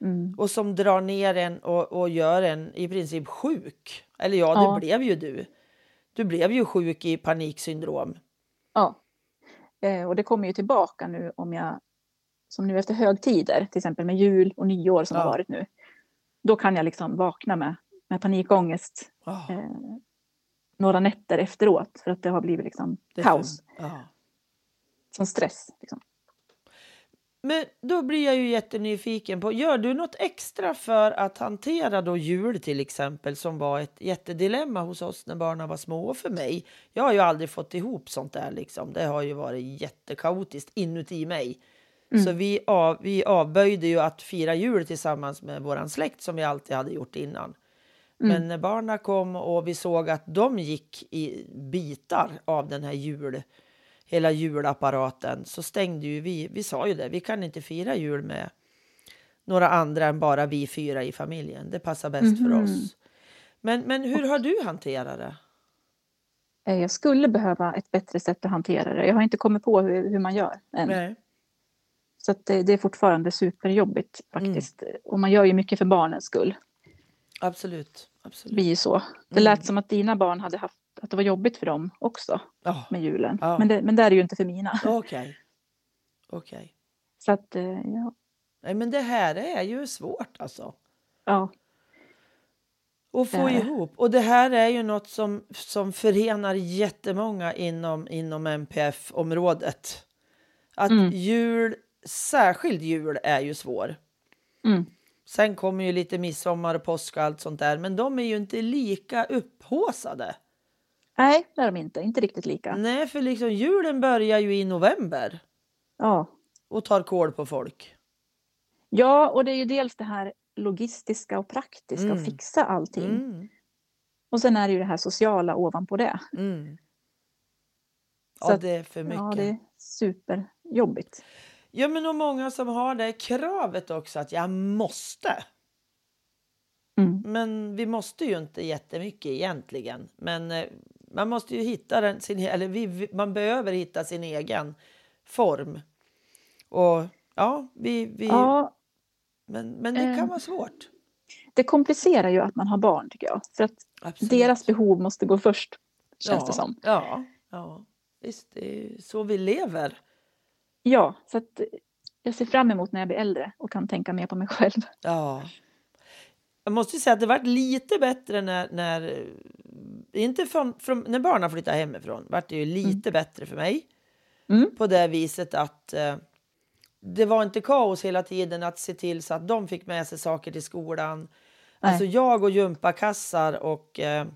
Mm. och som drar ner en och, och gör en i princip sjuk. Eller ja, det Ja. blev ju du. Du blev ju sjuk i paniksyndrom. Ja. Eh, och det kommer ju tillbaka nu om jag, som nu efter högtider, till exempel med jul och nyår som Ja. har varit nu. Då kan jag liksom vakna med, med panikångest Oh, eh, några nätter efteråt för att det har blivit liksom det kaos, Ja. Som stress. Liksom. Men då blir jag ju jättenyfiken på, gör du något extra för att hantera då jul till exempel som var ett jättedilemma hos oss när barnen var små och för mig. Jag har ju aldrig fått ihop sånt där liksom. Det har ju varit jättekaotiskt inuti mig. Mm. Så vi, av, vi avböjde ju att fira jul tillsammans med våran släkt som vi alltid hade gjort innan. Mm. Men när barnen kom och vi såg att de gick i bitar av den här jul hela julapparaten så stängde ju vi. Vi sa ju det, vi kan inte fira jul med några andra än bara vi fyra i familjen. Det passar bäst mm för mhm. oss. Men, men hur har du hanterat det? Eh, jag skulle behöva ett bättre sätt att hantera det. Jag har inte kommit på hur, hur man gör än. Nej. Så det, det, är fortfarande superjobbigt faktiskt. Mm. Och man gör ju mycket för barnens skull. Absolut. Absolut. Det blir så. Det lät mm. som att dina barn hade haft att det var jobbigt för dem också oh. med julen. Oh. Men, det, men det är det ju inte för mina. Okej. Okay. Okej. Okay. Så att, eh, ja. Nej, men det här är ju svårt alltså. Ja. Och få ihop. Och det här är ju något som, som förenar jättemånga inom, inom MPF-området. Att mm. jul, särskilt jul, är ju svår. Mm. Sen kommer ju lite midsommar och påsk och allt sånt där, men de är ju inte lika upphåsade. Nej, det är de inte. Inte riktigt lika. Nej, för liksom julen börjar ju i november. Ja. Och tar koll på folk. Ja, och det är ju dels det här logistiska och praktiska mm. att fixa allting. Mm. Och sen är det ju det här sociala ovanpå det. Mm. Ja, det är för mycket. Ja, det är superjobbigt. Ja, men och många som har det kravet också att jag måste. Mm. Men vi måste ju inte jättemycket egentligen. Men eh, man måste ju hitta den, sin, eller vi, man behöver hitta sin egen form. Och ja, vi... vi ja, men, men det kan eh, vara svårt. Det komplicerar ju att man har barn tycker jag. För att Absolut. deras behov måste gå först, känns ja, det som. Ja, ja, visst, det är så vi lever. Ja, så att jag ser fram emot när jag blir äldre och kan tänka mer på mig själv. Ja. Jag måste säga att det varit lite bättre när, när inte från, från, när barnen flyttade hemifrån vart det ju lite mm. bättre för mig. Mm. På det viset att eh, det var inte kaos hela tiden att se till så att de fick med sig saker till skolan. Nej. Alltså jag och gympakassar och eh,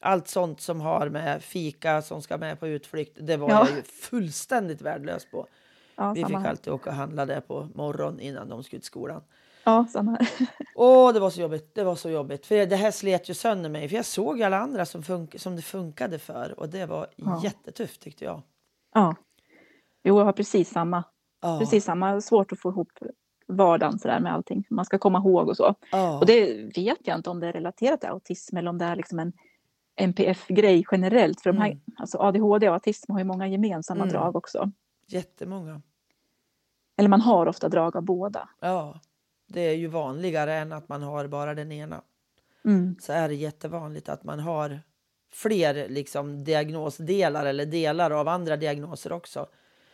allt sånt som har med fika som ska med på utflykt. Det var ja. jag ju fullständigt värdelös på. Ja, Vi fick alltid åka och handla det på morgonen innan de skulle till skolan. Ja, samma här. Åh, det var så jobbigt. Det var så jobbigt. För det här slet ju sönder mig. För jag såg alla andra som, fun- som det funkade för. Och det var ja. jättetufft tyckte jag. Ja. Jo, jag har precis samma. Ja. Precis samma. Svårt att få ihop vardagen så där med allting. Man ska komma ihåg och så. Ja. Och det vet jag inte om det är relaterat till autism eller om det är liksom en NPF-grej generellt. För de här, mm. alltså ADHD och autism har ju många gemensamma mm. drag också. Jättemånga. Eller man har ofta drag av båda. Ja. Det är ju vanligare än att man har bara den ena. Mm. Så är det jättevanligt att man har fler liksom, diagnosdelar eller delar av andra diagnoser också.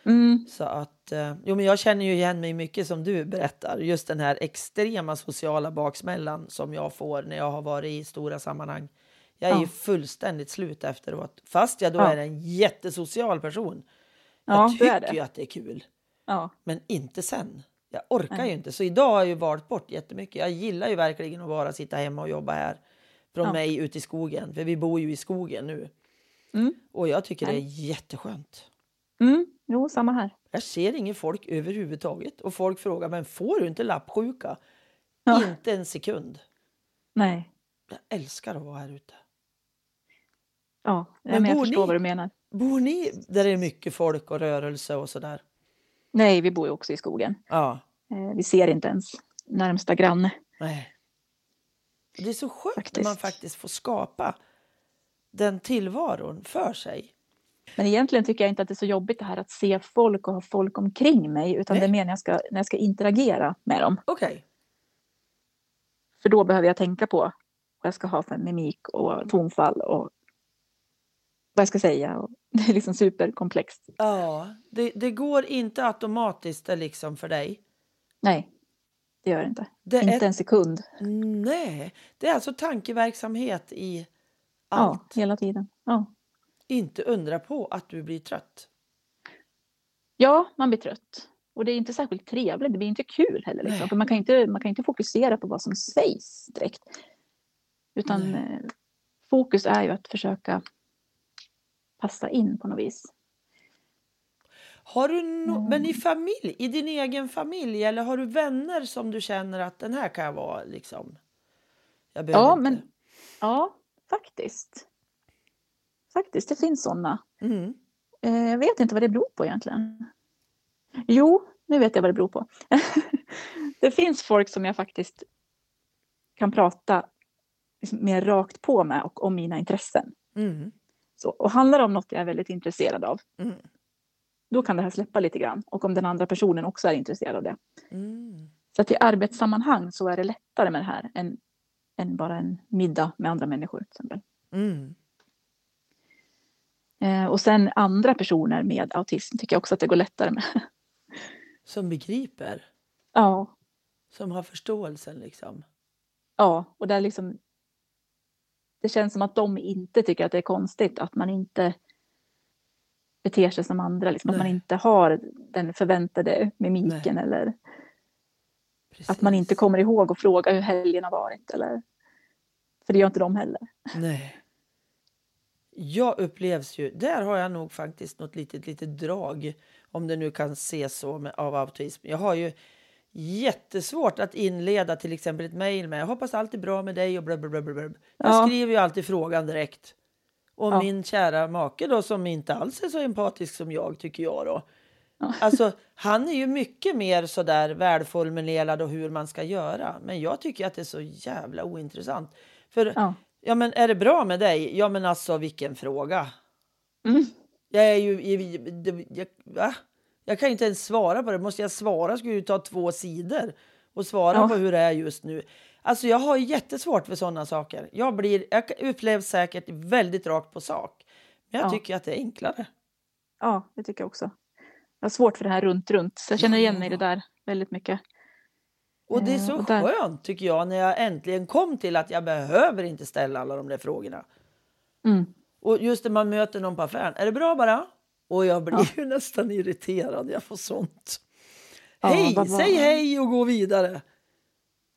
Mm. Så att, eh, jo, men jag känner ju igen mig mycket som du berättar. Just den här extrema sociala baksmällan som jag får när jag har varit i stora sammanhang. Jag är ja. ju fullständigt slut efteråt. Fast jag då ja. är en jättesocial person. Jag ja, tycker ju att det är kul. Men inte sen. Jag orkar Nej. ju inte. Så idag har jag ju valt bort jättemycket. Jag gillar ju verkligen att bara sitta hemma och jobba här. Från ja. mig ut i skogen. För vi bor ju i skogen nu. Mm. Och jag tycker Nej. det är jätteskönt. Mm. Jo, samma här. Jag ser ingen folk överhuvudtaget. Och folk frågar, men får du inte lappsjuka? Ja. Inte en sekund. Nej. Jag älskar att vara här ute. Ja, men jag förstår ni, vad du menar. Bor ni där det är mycket folk och rörelse och sådär? Nej, vi bor ju också i skogen. Ja. Eh, vi ser inte ens närmsta granne. Nej. Det är så skönt faktiskt. när man faktiskt får skapa den tillvaron för sig. Men egentligen tycker jag inte att det är så jobbigt det här att se folk och ha folk omkring mig. Utan Nej. det menar jag ska, när jag ska interagera med dem. Okej. Okay. För då behöver jag tänka på vad jag ska ha för mimik och tonfall och vad jag ska säga. Det är liksom superkomplext. Ja, det, det går inte automatiskt liksom för dig. Nej, det gör det inte. Det inte är... en sekund. Nej, det är alltså tankeverksamhet i allt. Ja, hela tiden. Ja. Inte undra på att du blir trött. Ja, man blir trött. Och det är inte särskilt trevligt, det blir inte kul heller. Liksom. För man, kan inte, man kan inte fokusera på vad som sägs direkt. Utan Nej. eh, fokus är ju att försöka passa in på något vis. Har du no- Mm. Men i familj, i din egen familj eller har du vänner som du känner att den här kan jag vara liksom? Jag Ja, inte. men ja, faktiskt. Faktiskt, det finns sådana. Mm. Eh, Jag vet inte vad det beror på egentligen. Jo, nu vet jag vad det beror på. det finns folk som jag faktiskt kan prata liksom mer rakt på med och om mina intressen. Mm. Så, och handlar det om något jag är väldigt intresserad av, Mm. då kan det här släppa lite grann. Och om den andra personen också är intresserad av det. Mm. Så att i arbetssammanhang så är det lättare med det här än, än bara en middag med andra människor. Till exempel. Mm. Eh, och sen andra personer med autism tycker jag också att det går lättare med. Som begriper, ja, som har förståelsen liksom. ja, och där liksom det känns som att de inte tycker att det är konstigt att man inte beter sig som andra, liksom, att man Nej. inte har den förväntade mimiken eller att man inte Precis. kommer ihåg och fråga hur helgen har varit. Eller, för det gör inte de heller. Nej. Jag upplevs ju, där har jag nog faktiskt något litet, litet drag, om det nu kan ses så med, av autism. Jag har ju jättesvårt att inleda till exempel ett mejl med jag hoppas allt är bra med dig och bla bla bla. bla. bla." Jag Ja. skriver ju alltid frågan direkt. Och Ja. min kära make då som inte alls är så empatisk som jag tycker jag då. Ja. Alltså han är ju mycket mer sådär välformulerad och hur man ska göra. Men jag tycker att det är så jävla ointressant. För Ja. Ja, men är det bra med dig? Ja, men alltså vilken fråga. Mm. Jag är ju... Jag, va? Jag kan inte ens svara på det. Måste jag svara skulle det ta två sidor och svara Ja. på hur det är just nu. Alltså jag har jättesvårt för sådana saker. Jag, blir, jag upplevs säkert väldigt rakt på sak. Men jag Ja. tycker att det är enklare. ja, det tycker jag också. Jag har svårt för det här runt, runt. Så jag känner igen mig i det där väldigt mycket. Och det är Eh, så där- skönt tycker jag när jag äntligen kom till att jag behöver inte ställa alla de där frågorna. Mm. Och just när man möter någon på affären. Är det bra bara? Och jag blir Ja. nästan irriterad. Jag får sånt. Ja, hej, var- säg hej och gå vidare.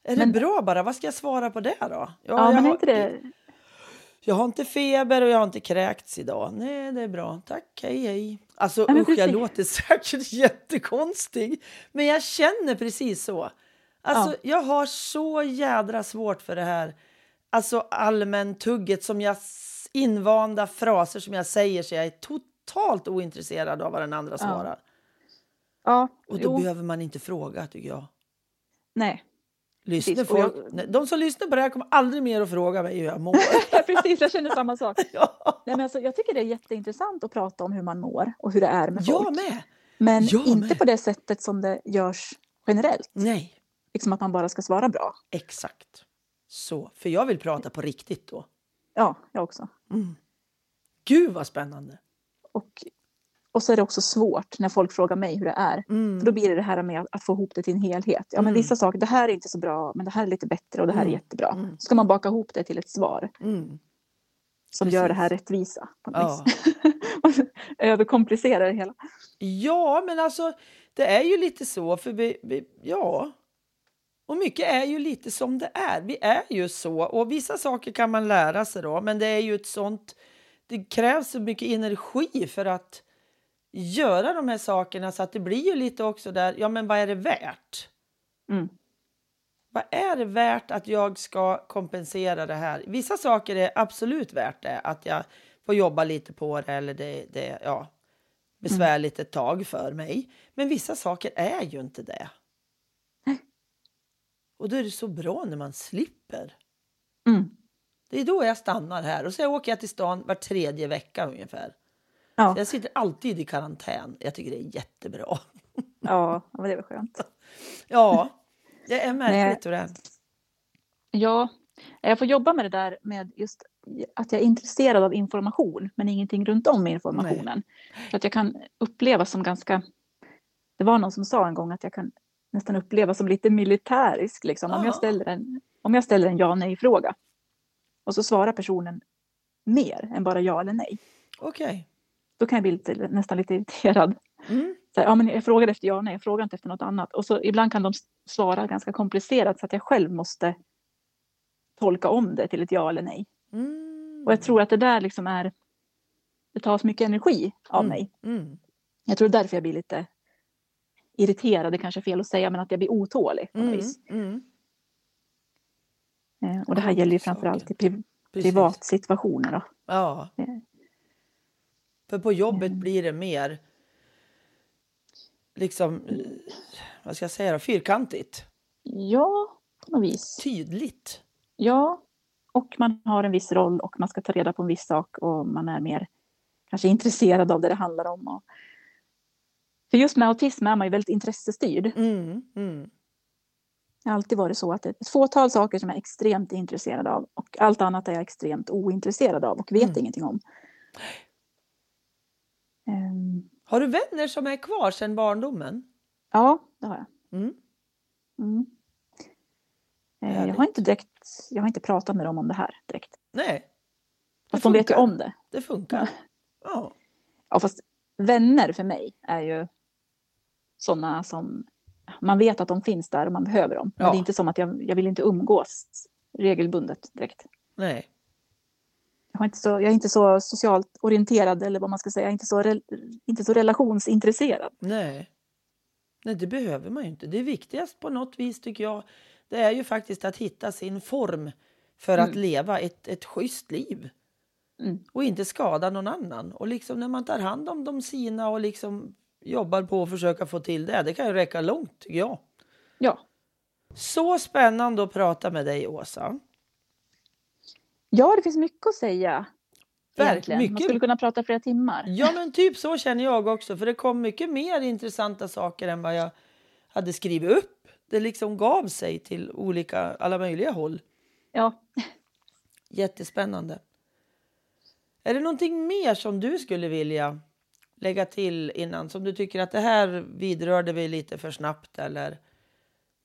Är Men- det bra bara? Vad ska jag svara på det då? Ja, Ja, jag, men har, inte det... jag har inte feber och jag har inte kräkts idag. Nej, det är bra. Tack, hej, hej. Alltså Ja, usch, jag låter säkert jättekonstig. Men jag känner precis så. Alltså, Ja. jag har så jädra svårt för det här. Alltså allmäntugget som jag invanda fraser som jag säger så jag är totalt ointresserad av vad den andra svarar. Ja, Och då jo, behöver man inte fråga tycker jag. nej. Precis, och folk, jag- de som lyssnar på det här kommer aldrig mer att fråga mig hur jag mår. Precis, jag känner samma sak. ja. Nej, men alltså, jag tycker det är jätteintressant att prata om hur man mår och hur det är med Jag folk. med! Men jag inte med. på det sättet som det görs generellt. Nej, Liksom att man bara ska svara bra. exakt. Så, för jag vill prata på riktigt då. Ja, jag också. Gud vad spännande! Och, och så är det också svårt när folk frågar mig hur det är. Mm. För då blir det det här med att, att få ihop det till en helhet. Ja, men Mm. vissa saker, det här är inte så bra, men det här är lite bättre och det här är Mm. jättebra. Mm. Ska man baka ihop det till ett svar Mm. som gör det Precis. här rättvisa. På Ja. Överkomplicerar det hela. ja, men alltså det är ju lite så. För vi, vi, ja, och mycket är ju lite som det är. Vi är ju så. Och vissa saker kan man lära sig då, men det är ju ett sånt... Det krävs så mycket energi för att göra de här sakerna så att det blir ju lite också där, ja men vad är det värt? Mm. Vad är det värt att jag ska kompensera det här? Vissa saker är absolut värt det, att jag får jobba lite på det eller det, det ja, besvärligt ett tag för mig. Men vissa saker är ju inte det. Och då är det så bra när man slipper. Mm. Det är då jag stannar här och så åker jag till stan var tredje vecka ungefär. Ja, Så jag sitter alltid i karantän. Jag tycker det är jättebra. ja, men det var skönt. Ja, det är märkligt hur det är. Ja, jag får jobba med det där med just att jag är intresserad av information men ingenting runt om informationen. För att jag kan uppleva som ganska... Det var någon som sa en gång att jag kan nästan uppleva som lite militärisk. Liksom. Om, jag ställer en, om jag ställer en ja nej-fråga och så svarar personen mer än bara ja eller nej. Okej. Då kan jag bli lite, nästan lite irriterad. Mm. så ja, men jag frågar efter ja, nej, jag frågar inte efter något annat. Och så ibland kan de svara ganska komplicerat så att jag själv måste tolka om det till ett ja eller nej. Mm. Och jag tror att det där liksom är, det tas mycket energi av Mm. mig. Mm. Jag tror därför jag blir lite irriterad, det kanske är fel att säga, men att jag blir otålig på Mm. vis. Eh, Och det här gäller ju framförallt i pri- privatsituationer. Då. Ja. Eh. För på jobbet Mm. blir det mer liksom, eh, vad ska jag säga då, fyrkantigt. Ja, på något vis. Tydligt. Ja, och man har en viss roll och man ska ta reda på en viss sak och man är mer kanske intresserad av det det handlar om. Och... För just med autism är man ju väldigt intressestyrd. Mm. Mm. Det har alltid varit så att det är ett fåtal saker som jag är extremt intresserad av och allt annat är jag extremt ointresserad av och vet Mm. ingenting om. Ehm, Har du vänner som är kvar sedan barndomen? ja, det har jag. Mm. Mm. Eh, Jag har inte direkt, jag har inte pratat med dem om det här direkt. Nej, Fast de vet ju om det. det funkar. Ja. Ja, fast vänner för mig är ju sådana som man vet att de finns där och man behöver dem. Men Ja. det är inte som att jag, jag vill inte umgås regelbundet direkt. Nej. Jag, har inte så, jag är inte så socialt orienterad eller vad man ska säga, jag är inte så, rel, inte så relationsintresserad. Nej. Nej, det behöver man ju inte. Det viktigast på något vis tycker jag, det är ju faktiskt att hitta sin form för att Mm. leva ett, ett schysst liv. Mm. Och inte skada någon annan. Och liksom när man tar hand om de sina och liksom jobbar på att försöka få till det, det kan ju räcka långt tycker jag. Ja. Så spännande att prata med dig Åsa. ja, det finns mycket att säga. Verkligen, Egentligen. Man mycket. skulle kunna prata flera timmar. Ja men typ så känner jag också för det kom mycket mer intressanta saker än vad jag hade skrivit upp. Det liksom gav sig till olika, alla möjliga håll. Ja. Jättespännande. Är det någonting mer som du skulle vilja lägga till innan som du tycker att det här vidrörde vi lite för snabbt eller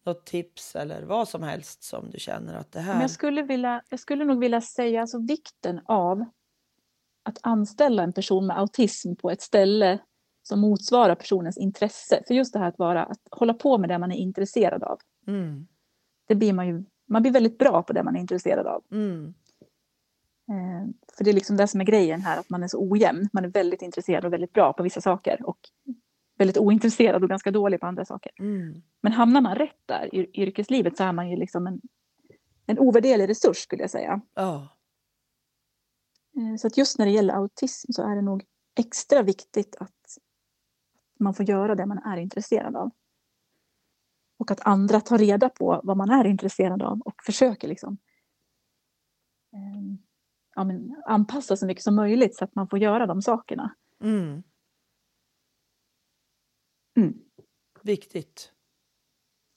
något tips eller vad som helst som du känner att det Men här. jag skulle, vilja, jag skulle nog vilja säga alltså vikten av att anställa en person med autism på ett ställe som motsvarar personens intresse. För just det här att, vara, att hålla på med det man är intresserad av. Mm, Det blir man ju man blir väldigt bra på det man är intresserad av. mm, för det är liksom det som är grejen här, att man är så ojämn. Man är väldigt intresserad och väldigt bra på vissa saker och väldigt ointresserad och ganska dålig på andra saker. mm. Men hamnar man rätt där i yrkeslivet så är man ju liksom en, en ovärderlig resurs skulle jag säga. Eh, Så att just när det gäller autism så är det nog extra viktigt att man får göra det man är intresserad av. Och att andra tar reda på vad man är intresserad av och försöker liksom eh, ja, men anpassa så mycket som möjligt så att man får göra de sakerna. mm. Mm. viktigt.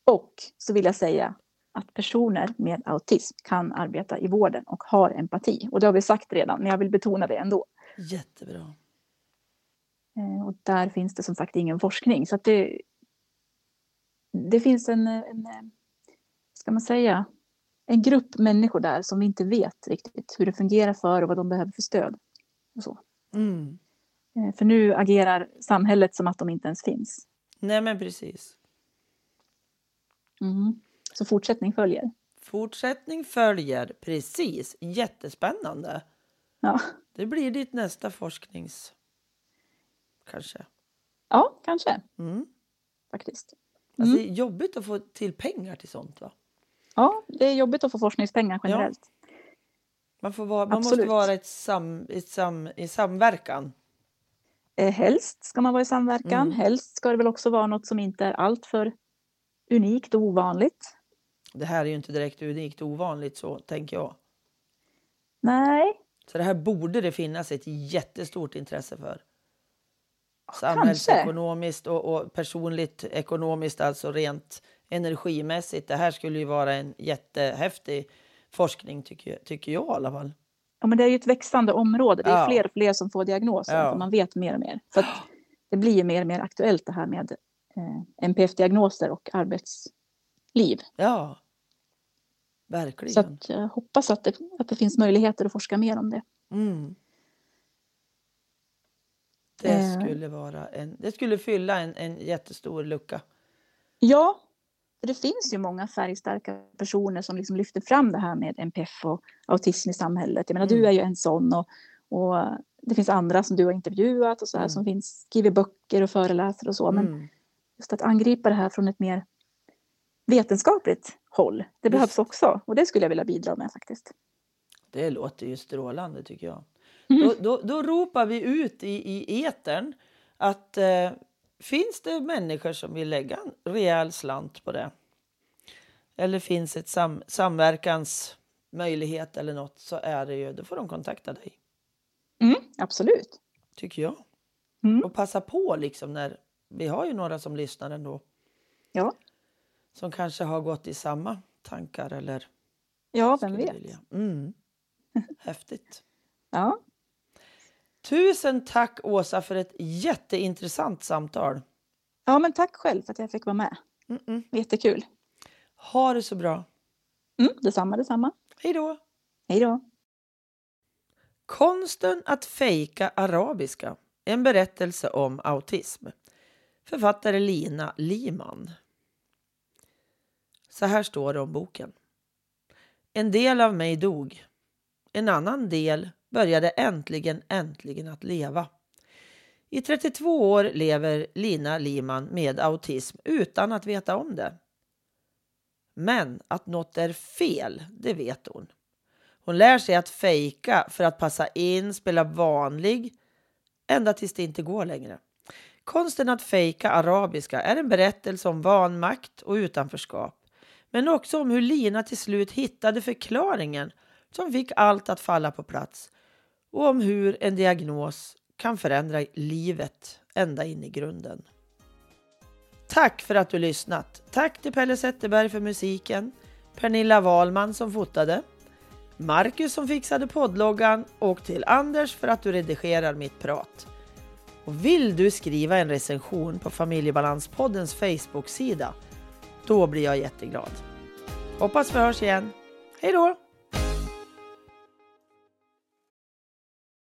Och så vill jag säga att personer med autism kan arbeta i vården och har empati. Och det har vi sagt redan, men jag vill betona det ändå. Jättebra. Eh, Och där finns det som sagt ingen forskning. Så det, det finns en, en, eh, ska man säga, en grupp människor där som vi inte vet riktigt hur det fungerar för och vad de behöver för stöd. Och så. Mm. Eh, För nu agerar samhället som att de inte ens finns. Nej men precis. Mm. Så fortsättning följer. Fortsättning följer. Precis. Jättespännande. Ja, Det blir ditt nästa forsknings... Kanske. ja kanske Mm. faktiskt. Alltså, Det är jobbigt att få till pengar till sånt va? Ja, det är jobbigt att få forskningspengar generellt. Man, får vara, man måste vara ett sam, ett sam, i samverkan. Eh, Helst ska man vara i samverkan. Mm. Helst ska det väl också vara något som inte är alltför unikt och ovanligt. Det här är ju inte direkt unikt och ovanligt så tänker jag. Nej, Så det här borde det finnas ett jättestort intresse för. Samhällsekonomiskt och, och personligt ekonomiskt, alltså rent energimässigt. Det här skulle ju vara en jättehäftig forskning tycker, tycker jag i alla fall. Ja, men det är ju ett växande område. Det är Ja. fler och fler som får diagnosen. Ja. Man vet mer och mer. Så det blir ju mer och mer aktuellt det här med eh, NPF-diagnoser och arbetsliv. Ja, verkligen. Så att jag hoppas att det, att det finns möjligheter att forska mer om det. Mm. Det eh. skulle, vara en, det skulle fylla en, en jättestor lucka. Ja, det finns ju många färgstarka personer som liksom lyfter fram det här med NPF och autism i samhället. Jag menar, mm. du är ju en sån och, och det finns andra som du har intervjuat och så här, mm. som finns, skriver böcker och föreläser och så. Men mm. just att angripa det här från ett mer vetenskapligt håll, det behövs just. också. Och det skulle jag vilja bidra med faktiskt. Det låter ju strålande tycker jag. Mm. Då, då, då, ropar vi ut i, i etern att eh, finns det människor som vill lägga en rejäl slant på det eller finns ett sam, samverkansmöjlighet eller något så är det ju, då får de kontakta dig. Mm, absolut. Tycker jag. Mm. Och passa på liksom när vi har ju några som lyssnar ändå. Ja. Som kanske har gått i samma tankar eller. Ja, vem vet. Mm. Häftigt. ja. Tusen tack Åsa för ett jätteintressant samtal. Ja, men tack själv för att jag fick vara med. Mm -mm. Jättekul. Ha det så bra. Mm, detsamma, detsamma. Hej då. Hej då. Konsten att fejka arabiska. En berättelse om autism. Författare Lina Liman. Så här står det om boken. En del av mig dog. En annan del började äntligen, äntligen att leva. I 32 år lever Lina Liman med autism utan att veta om det. Men att något är fel, det vet hon. Hon lär sig att fejka för att passa in, spela vanlig, ända tills det inte går längre. Konsten att fejka arabiska är en berättelse om vanmakt och utanförskap. Men också om hur Lina till slut hittade förklaringen som fick allt att falla på plats och om hur en diagnos kan förändra livet ända in i grunden. Tack för att du lyssnat. Tack till Pelle Zetterberg för musiken, Pernilla Wahlman som fotade, Marcus som fixade poddloggan och till Anders för att du redigerar mitt prat. Och vill du skriva en recension på Familjebalanspoddens Facebook-sida, då blir jag jätteglad. Hoppas vi hörs igen. Hej då!